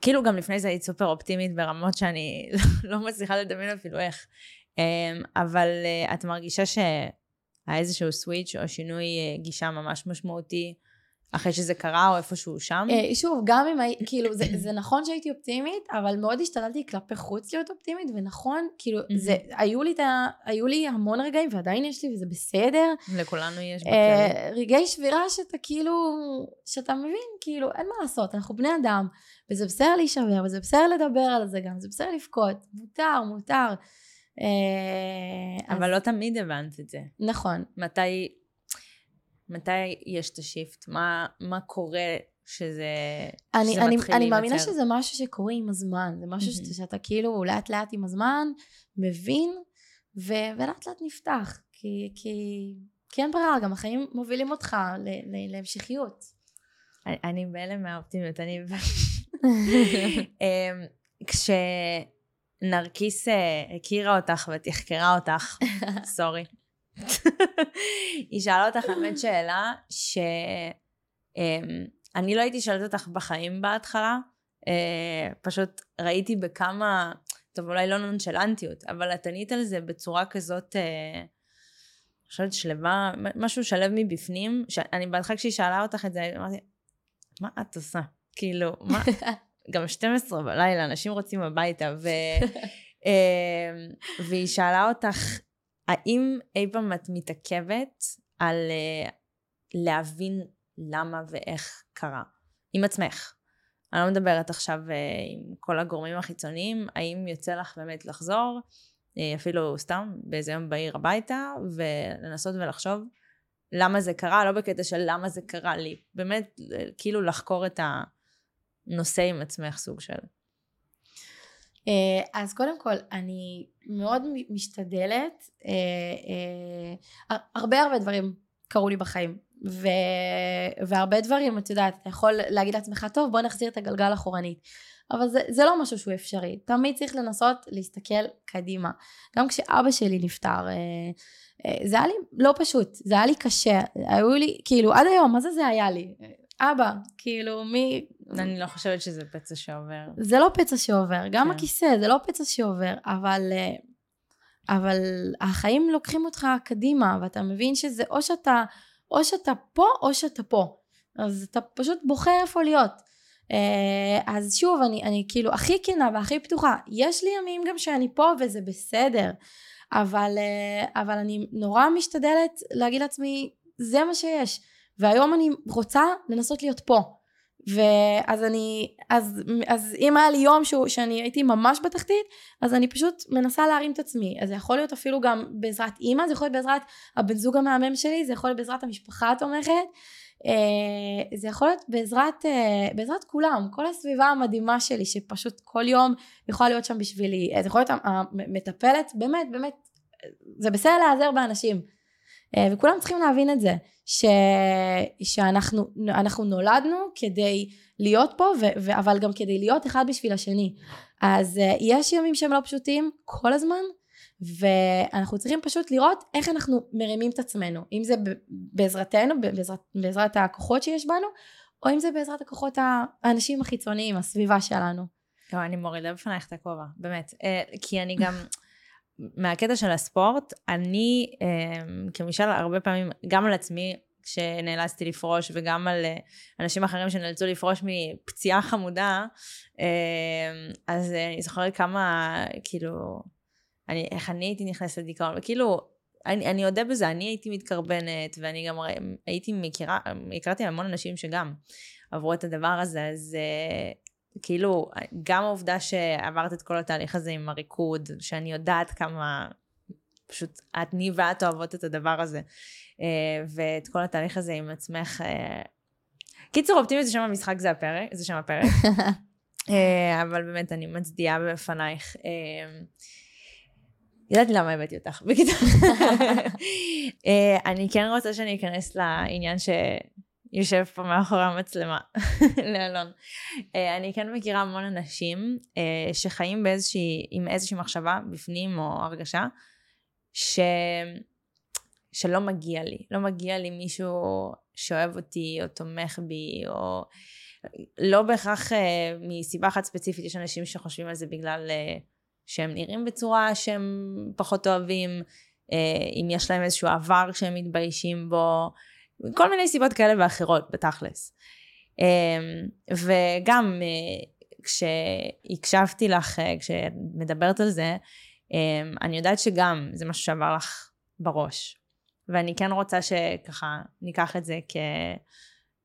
כאילו גם לפני זה היית סופר אופטימית ברמות שאני לא מצליחה לדמיין אפילו איך, אה, אבל אה, את מרגישה שהיה איזשהו סוויץ' או שינוי גישה ממש משמעותי אחרי שזה קרה או איפשהו שם? אה, שוב, גם אם הייתי, כאילו, זה, זה נכון שהייתי אופטימית, אבל מאוד השתדלתי כלפי חוץ להיות אופטימית, ונכון, כאילו, זה, היו לי, ה, היו לי המון רגעים, ועדיין יש לי, וזה בסדר. לכולנו יש אה, בכלל. רגעי שבירה שאתה כאילו, שאתה מבין, כאילו, אין מה לעשות, אנחנו בני אדם, וזה בסדר להישבר, וזה בסדר לדבר על זה גם, זה בסדר לבכות, מותר, מותר. אבל אז... לא תמיד הבנת את זה. נכון. מתי מתי יש את השיפט? מה, מה קורה שזה, אני, שזה אני, מתחיל אני מאמינה שזה משהו שקורה עם הזמן, זה משהו mm-hmm. שאתה כאילו לאט לאט עם הזמן מבין ו, ולאט לאט נפתח, כי, כי, כי אין ברירה, גם החיים מובילים אותך ל, ל, להמשכיות. אני, אני בהלם מהאופטימיות, אני... אמ, כשנרקיס אה, הכירה אותך ותחקרה אותך, סורי. היא שאלה אותך האמת שאלה שאני אמ, לא הייתי שואלת אותך בחיים בהתחלה, אה, פשוט ראיתי בכמה, טוב אולי לא נונשלנטיות, אבל את ענית על זה בצורה כזאת, אה, אני חושבת שלווה, משהו שלב מבפנים, שאני בהתחלה כשהיא שאלה אותך את זה, אמרתי, מה את עושה? כאילו, מה? גם 12 בלילה, אנשים רוצים הביתה, ו... אמ, והיא שאלה אותך, האם אי פעם את מתעכבת על uh, להבין למה ואיך קרה? עם עצמך. אני לא מדברת עכשיו uh, עם כל הגורמים החיצוניים, האם יוצא לך באמת לחזור, uh, אפילו סתם באיזה יום בהיר הביתה, ולנסות ולחשוב למה זה קרה, לא בקטע של למה זה קרה לי, באמת כאילו לחקור את הנושא עם עצמך סוג של. אה, אז קודם כל, אני מאוד משתדלת, אה, אה, הרבה הרבה דברים קרו לי בחיים, ו, והרבה דברים, את יודעת, אתה יכול להגיד לעצמך, טוב, בוא נחזיר את הגלגל אחורנית. אבל זה, זה לא משהו שהוא אפשרי. תמיד צריך לנסות להסתכל קדימה. גם כשאבא שלי נפטר, זה היה לי לא פשוט, זה היה לי קשה. היו לי, כאילו, עד היום, מה זה זה היה לי? אבא, כאילו, מי... אני לא חושבת שזה פצע שעובר. זה לא פצע שעובר, גם כן. הכיסא זה לא פצע שעובר, אבל, אה, אבל החיים לוקחים אותך קדימה, ואתה מבין שזה או שאתה, או שאתה פה או שאתה פה. אז אתה פשוט בוחר איפה להיות. אה, אז שוב, אני, אני כאילו הכי כנה והכי פתוחה. יש לי ימים גם שאני פה וזה בסדר, אבל, אה, אבל אני נורא משתדלת להגיד לעצמי, זה מה שיש. והיום אני רוצה לנסות להיות פה. ואז אני, אז, אז אם היה לי יום שהוא, שאני הייתי ממש בתחתית, אז אני פשוט מנסה להרים את עצמי. אז זה יכול להיות אפילו גם בעזרת אימא, זה יכול להיות בעזרת הבן זוג המהמם שלי, זה יכול להיות בעזרת המשפחה התומכת, אה, זה יכול להיות בעזרת, אה, בעזרת כולם, כל הסביבה המדהימה שלי, שפשוט כל יום יכולה להיות שם בשבילי. זה יכול להיות המטפלת, באמת, באמת, זה בסדר להיעזר באנשים. אה, וכולם צריכים להבין את זה, ש, שאנחנו נולדנו כדי להיות פה, ו, ו, אבל גם כדי להיות אחד בשביל השני. אז uh, יש ימים שהם לא פשוטים כל הזמן, ואנחנו צריכים פשוט לראות איך אנחנו מרימים את עצמנו, אם זה בעזרתנו, בעזרת, בעזרת הכוחות שיש בנו, או אם זה בעזרת הכוחות האנשים החיצוניים, הסביבה שלנו. לא, אני מורידה בפנייך את הכובע, באמת. אה, כי אני גם... מהקטע של הספורט, אני אמ, כמשל הרבה פעמים, גם על עצמי, כשנאלצתי לפרוש, וגם על אה, אנשים אחרים שנאלצו לפרוש מפציעה חמודה, אמ, אז אני זוכרת כמה, כאילו, אני, איך אני הייתי נכנסת לדיכאון, וכאילו, אני, אני אודה בזה, אני הייתי מתקרבנת, ואני גם הייתי מכירה, הכרתי המון אנשים שגם עברו את הדבר הזה, אז אה, כאילו, גם העובדה שעברת את כל התהליך הזה עם הריקוד, שאני יודעת כמה פשוט אני ואת אוהבות את הדבר הזה, אה, ואת כל התהליך הזה עם עצמך. אה, קיצור, אופטימיות זה שם המשחק, זה הפרק, זה שם הפרק. אה, אבל באמת, אני מצדיעה בפנייך. ידעתי למה הבאתי אותך, בקיצור. אני כן רוצה שאני אכנס לעניין ש... יושב פה מאחורי המצלמה, לאלון. אה, אני כן מכירה המון אנשים אה, שחיים באיזושהי, עם איזושהי מחשבה בפנים או הרגשה, ש... שלא מגיע לי, לא מגיע לי מישהו שאוהב אותי או תומך בי, או לא בהכרח אה, מסיבה אחת ספציפית, יש אנשים שחושבים על זה בגלל שהם נראים בצורה שהם פחות אוהבים, אם יש להם איזשהו עבר שהם מתביישים בו, כל מיני סיבות כאלה ואחרות בתכלס. אמ, וגם אה, כשהקשבתי לך, אה, כשאת מדברת על זה, אמ, אני יודעת שגם זה משהו שעבר לך בראש. ואני כן רוצה שככה ניקח את זה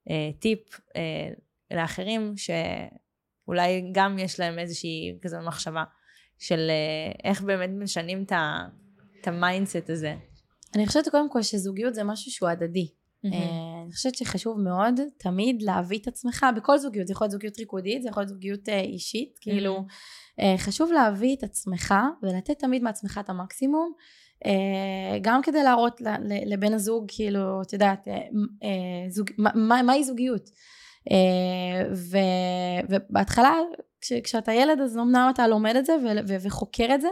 כטיפ אה, לאחרים, שאולי גם יש להם איזושהי כזו מחשבה של איך באמת משנים את ה mindset הזה. אני חושבת קודם כל שזוגיות זה משהו שהוא הדדי. Mm-hmm. אני חושבת שחשוב מאוד תמיד להביא את עצמך בכל זוגיות, זה יכול להיות זוגיות ריקודית, זה יכול להיות זוגיות אה, אישית. כאילו חשוב להביא את עצמך ולתת תמיד מעצמך את המקסימום, גם כדי להראות לבן הזוג, כאילו, את יודעת, זוג, מה, מהי זוגיות. ו, ובהתחלה, כש, כשאתה ילד, אז אמנם אתה לומד את זה ו, ו, וחוקר את זה,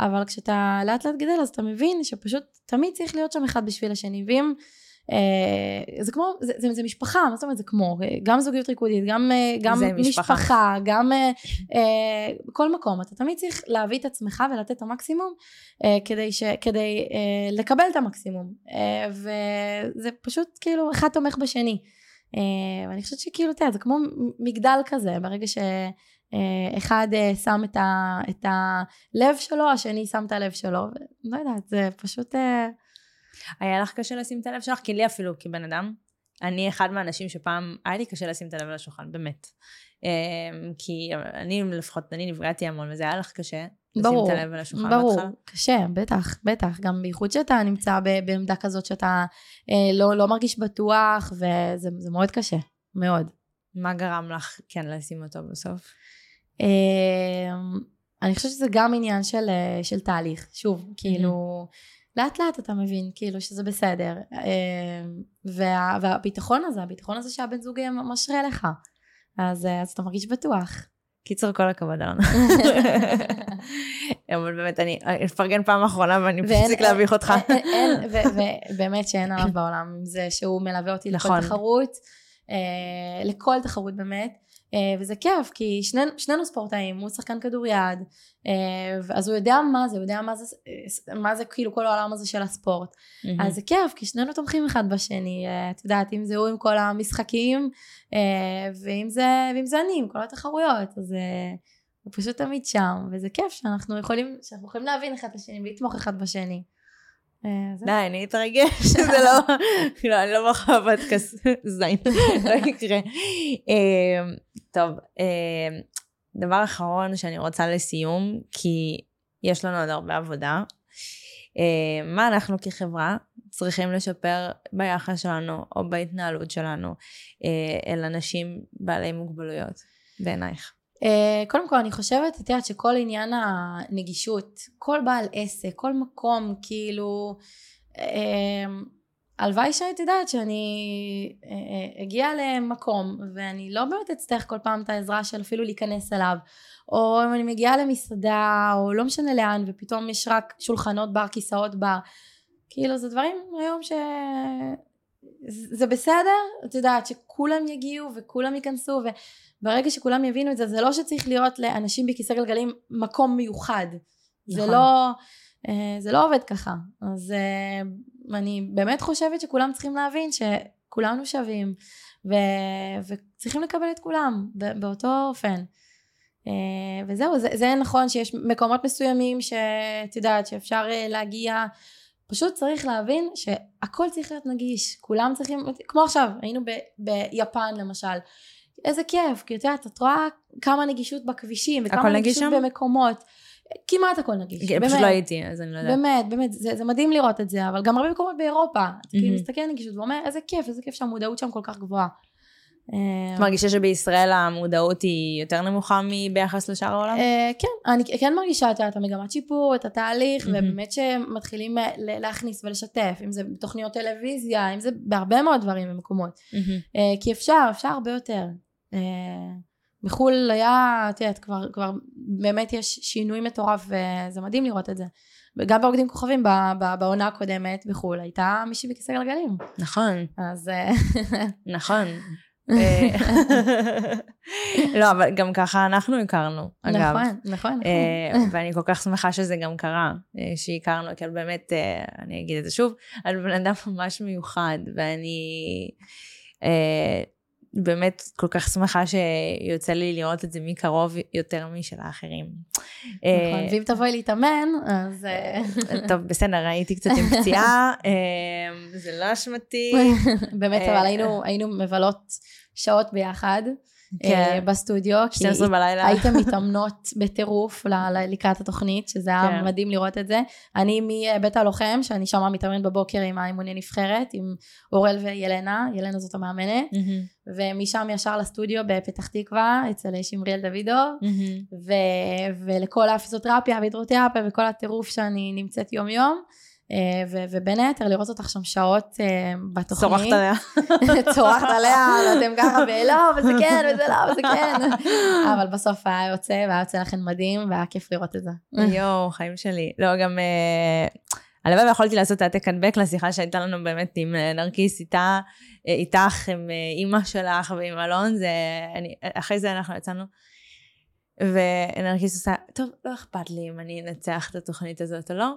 אבל כשאתה לאט לאט גדל, אז אתה מבין שפשוט תמיד צריך להיות שם אחד בשביל השני, ואם... אה, זה כמו, זה, זה, זה משפחה, מה זאת אומרת זה כמו, גם זוגיות ריקודית, גם, אה, גם משפחה. משפחה, גם אה, אה, כל מקום, אתה תמיד צריך להביא את עצמך ולתת את המקסימום אה, כדי, ש, כדי אה, לקבל את המקסימום, אה, וזה פשוט כאילו אחד תומך בשני. אה, ואני חושבת שכאילו, אתה יודע, זה כמו מגדל כזה, ברגע שאחד שם את, ה, את הלב שלו, השני שם את הלב שלו, לא יודעת, זה פשוט... היה לך קשה לשים את הלב שלך? כי לי אפילו, כבן אדם, אני אחד מהאנשים שפעם היה לי קשה לשים את הלב על השולחן, באמת. אמ, כי אני לפחות, אני נפגעתי המון, וזה היה לך קשה ברור, לשים את הלב על השולחן ברור, בהתחלה? קשה, בטח, בטח. גם בייחוד שאתה נמצא בעמדה כזאת שאתה אה, לא, לא מרגיש בטוח, וזה מאוד קשה, מאוד. מה גרם לך כן לשים אותו בסוף? אה, אני חושבת שזה גם עניין של, אה, של תהליך. שוב, כאילו... לאט לאט אתה מבין כאילו שזה בסדר אמ, וה, והביטחון הזה הביטחון הזה שהבן זוג משרה לך אז, אז אתה מרגיש בטוח. קיצר כל הכבוד אלונה. אבל באמת אני אפרגן פעם אחרונה ואני מפסיק להביך אותך. ובאמת שאין עליו בעולם זה שהוא מלווה אותי לכל נכון. תחרות אה, לכל תחרות באמת אה, וזה כיף כי שני, שנינו ספורטאים הוא שחקן כדוריד אה, אז הוא יודע מה זה הוא יודע מה זה אה, מה זה כאילו כל העולם הזה של הספורט mm-hmm. אז זה כיף כי שנינו תומכים אחד בשני את יודעת אם זה הוא עם כל המשחקים ואם זה, ואם זה אני עם כל התחרויות אז הוא פשוט תמיד שם וזה כיף שאנחנו יכולים שאנחנו יכולים להבין אחד את השני ולתמוך אחד בשני די, אני אתרגש, זה לא, כאילו, אני לא מחבת כזה, זין, לא יקרה. אמ, טוב, אמ, דבר אחרון שאני רוצה לסיום, כי יש לנו עוד הרבה עבודה. מה אנחנו כחברה צריכים לשפר ביחס שלנו או בהתנהלות שלנו אה, אל אנשים בעלי מוגבלויות, בעינייך? Uh, קודם כל אני חושבת, את יודעת שכל עניין הנגישות, כל בעל עסק, כל מקום, כאילו, uh, הלוואי שהיית יודעת שאני uh, אגיע למקום ואני לא באמת אצטרך כל פעם את העזרה של אפילו להיכנס אליו, או אם אני מגיעה למסעדה, או לא משנה לאן, ופתאום יש רק שולחנות בר, כיסאות בר, כאילו זה דברים היום ש... זה בסדר, את יודעת שכולם יגיעו וכולם ייכנסו וברגע שכולם יבינו את זה זה לא שצריך להיות לאנשים בכיסא גלגלים מקום מיוחד. נכון. זה לא אה, זה לא עובד ככה. אז אה, אני באמת חושבת שכולם צריכים להבין שכולנו שווים ו, וצריכים לקבל את כולם באותו אופן. אה, וזהו זה, זה נכון שיש מקומות מסוימים שאת יודעת שאפשר להגיע. פשוט צריך להבין שהכל צריך להיות נגיש, כולם צריכים, כמו עכשיו, היינו ב, ביפן למשל, איזה כיף, כי את יודעת, את רואה כמה נגישות בכבישים, וכמה נגישות שם? במקומות, כמעט הכל נגיש, באמת. פשוט לא הייתי, אז אני לא יודעת. באמת, באמת, זה, זה מדהים לראות את זה, אבל גם הרבה מקומות באירופה, אתה כאילו מסתכל על נגישות ואומר, איזה כיף, איזה כיף שהמודעות שם כל כך גבוהה. את מרגישה שבישראל המודעות היא יותר נמוכה מביחס לשאר העולם? אה, כן, אני כן מרגישה את המגמת שיפור, את התהליך, ובאמת שמתחילים אה, להכניס ולשתף, אם זה בתוכניות טלוויזיה, אם זה בהרבה מאוד דברים ומקומות. אה, כי אפשר, אפשר הרבה יותר. מחו"ל היה, את יודעת, כבר, כבר באמת יש שינוי מטורף וזה מדהים לראות את זה. וגם ברוקדים כוכבים בעונה הקודמת בחו"ל הייתה מישהי בכיסא גלגלים. נכון. אז... נכון. אה, לא, אבל גם ככה אנחנו הכרנו, אגב. נכון, נכון, אה, נכון. ואני כל כך שמחה שזה גם קרה, אה, שהכרנו, כי באמת, אה, אני אגיד את זה שוב, את בן אדם ממש מיוחד, ואני אה, באמת כל כך שמחה שיוצא לי לראות את זה מקרוב יותר משל האחרים. אה, נכון, ואם תבואי להתאמן, אז... אה, טוב, בסדר, הייתי קצת עם פציעה, אה, זה לא אשמתי. באמת, אה, אבל היינו מבלות שעות ביחד כן. אה, בסטודיו, כי 12 בלילה. הייתם מתאמנות בטירוף לקראת התוכנית, שזה היה כן. מדהים לראות את זה. אני מבית הלוחם, שאני שמה מתאמנת בבוקר עם האימוני נבחרת, עם אורל וילנה, ילנה זאת המאמנת, ומשם ישר לסטודיו בפתח תקווה, אצל שמריאל דוידוב. מהמם. ו- ולכל הפיזיותרפיה והידרותרפיה וכל הטירוף שאני נמצאת יום יום. אה, ו- ובין היתר לראות אותך שם שעות אה, בתוכנית. צורחת עליה. צורחת עליה, ואתם ככה, ולא, וזה כן, וזה לא, וזה כן. אבל בסוף היה יוצא, והיה יוצא לכם מדהים, והיה כיף לראות את זה. יואו, חיים שלי. לא, גם... אה, הלוואי ויכולתי לעשות העתק הדבק לשיחה שהייתה לנו באמת עם נרקיס, איתה, איתך, עם אימא שלך ועם אלון, זה... אני, אחרי זה אנחנו יצאנו, ונרקיס עושה, טוב, לא אכפת לי אם אני אנצח את התוכנית הזאת או לא.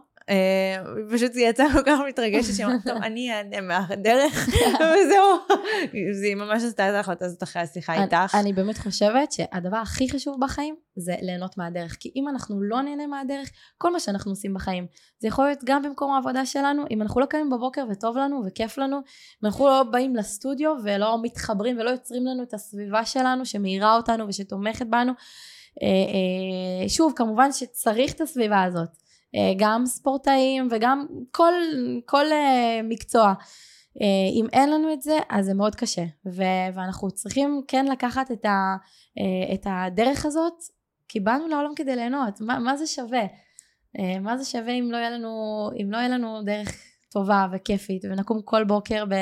פשוט היא יצאה כל כך מתרגשת, שהיא אמרה, טוב, אני אענה מהדרך, וזהו. היא ממש עשתה את ההחלטה הזאת אחרי השיחה איתך. אני באמת חושבת שהדבר הכי חשוב בחיים זה ליהנות מהדרך. כי אם אנחנו לא נהנה מהדרך, כל מה שאנחנו עושים בחיים, זה יכול להיות גם במקום העבודה שלנו, אם אנחנו לא קמים בבוקר וטוב לנו וכיף לנו, אם אנחנו לא באים לסטודיו ולא מתחברים ולא יוצרים לנו את הסביבה שלנו שמאירה אותנו ושתומכת בנו. אה, אה, שוב, כמובן שצריך את הסביבה הזאת. אה, גם ספורטאים וגם כל, כל אה, מקצוע. אה, אם אין לנו את זה, אז זה מאוד קשה. ו- ואנחנו צריכים כן לקחת את, ה- את הדרך הזאת, כי באנו לעולם כדי ליהנות. מה, מה זה שווה? מה זה שווה אם לא יהיה לנו, אם לא יהיה לנו דרך טובה וכיפית, ונקום כל בוקר ב,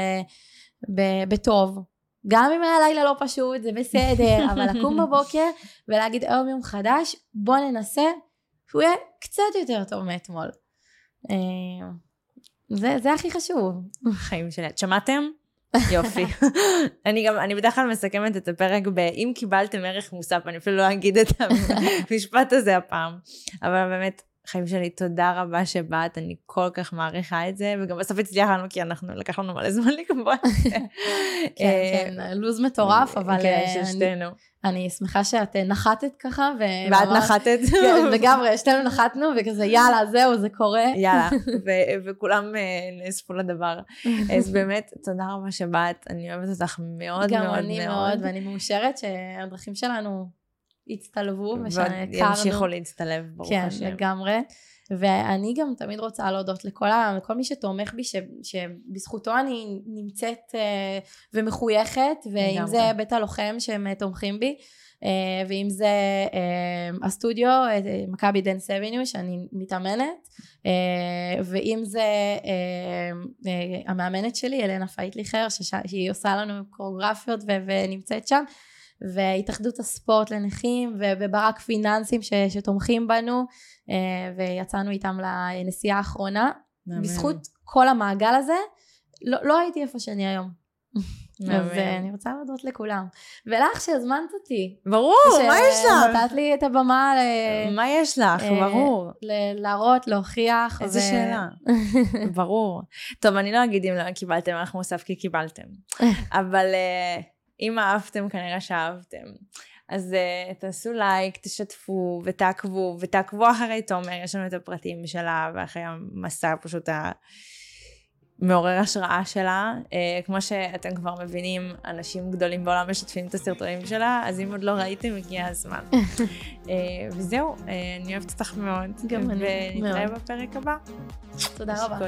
ב, בטוב. גם אם היה לילה לא פשוט, זה בסדר, אבל לקום בבוקר ולהגיד היום יום חדש, בוא ננסה שהוא יהיה קצת יותר טוב מאתמול. אה, זה, זה הכי חשוב. חיים שלי. את שמעתם? יופי. אני גם, אני בדרך כלל מסכמת את הפרק ב- אם קיבלתם ערך מוסף, אני אפילו לא אגיד את המשפט הזה הפעם. אבל באמת, חיים שלי, תודה רבה שבאת, אני כל כך מעריכה את זה, וגם בסוף הצליח לנו, כי אנחנו, לקח לנו מלא זמן לקבוע את זה. כן, כן, לו"ז מטורף, אבל כן, אה, של אני- שתינו. אני שמחה שאת אה, נחתת ככה. ו- ואת נחתת. כן, לגמרי, שתינו נחתנו, וכזה יאללה, זהו, זה קורה. יאללה, וכולם אה, נאספו לדבר. אז באמת, תודה רבה שבאת, אני אוהבת אותך מאוד גם מאוד אני מאוד, מאוד. ואני מאושרת שהדרכים שלנו הצטלבו, ושהכרנו. ימשיכו להצטלב, ברוך כן, השם. לגמרי. ואני גם תמיד רוצה להודות לכל, ה, לכל מי שתומך בי, ש, שבזכותו אני נמצאת אה, ומחויכת, ואם. זה בית הלוחם שהם אה, תומכים בי, אה, ואם זה אה, הסטודיו, אה, מכבי Dance Avenue, שאני מתאמנת, אה, ואם זה אה, אה, המאמנת שלי, אלנה פייטליכר, שהיא עושה לנו קוריאוגרפיות ונמצאת שם. והתאחדות הספורט לנכים וברק פיננסים ש- שתומכים בנו אה, ויצאנו איתם לנסיעה האחרונה. מהמם. בזכות כל המעגל הזה, לא, לא הייתי איפה שאני היום. אז אה, אני רוצה להודות לכולם. ולך שהזמנת אותי. ברור, מה יש לך? שנתת לי את הבמה ל- מה יש לך? אה, ברור. ל- להראות, להוכיח. איזה שאלה. ברור. טוב, אני לא אגיד אם לא קיבלתם ערך מוסף, כי קיבלתם. אבל אם אהבתם, כנראה שאהבתם. אז uh, תעשו לייק, תשתפו ותעקבו, ותעקבו אחרי תומר, יש לנו את הפרטים שלה, ואחרי המסע פשוט המעורר השראה שלה. Uh, כמו שאתם כבר מבינים, אנשים גדולים בעולם משתפים את הסרטונים שלה, אז אם עוד לא ראיתם, הגיע הזמן. uh, וזהו, uh, אני אוהבת אותך מאוד. גם אני, ונתראה מאוד. בפרק הבא. תודה רבה.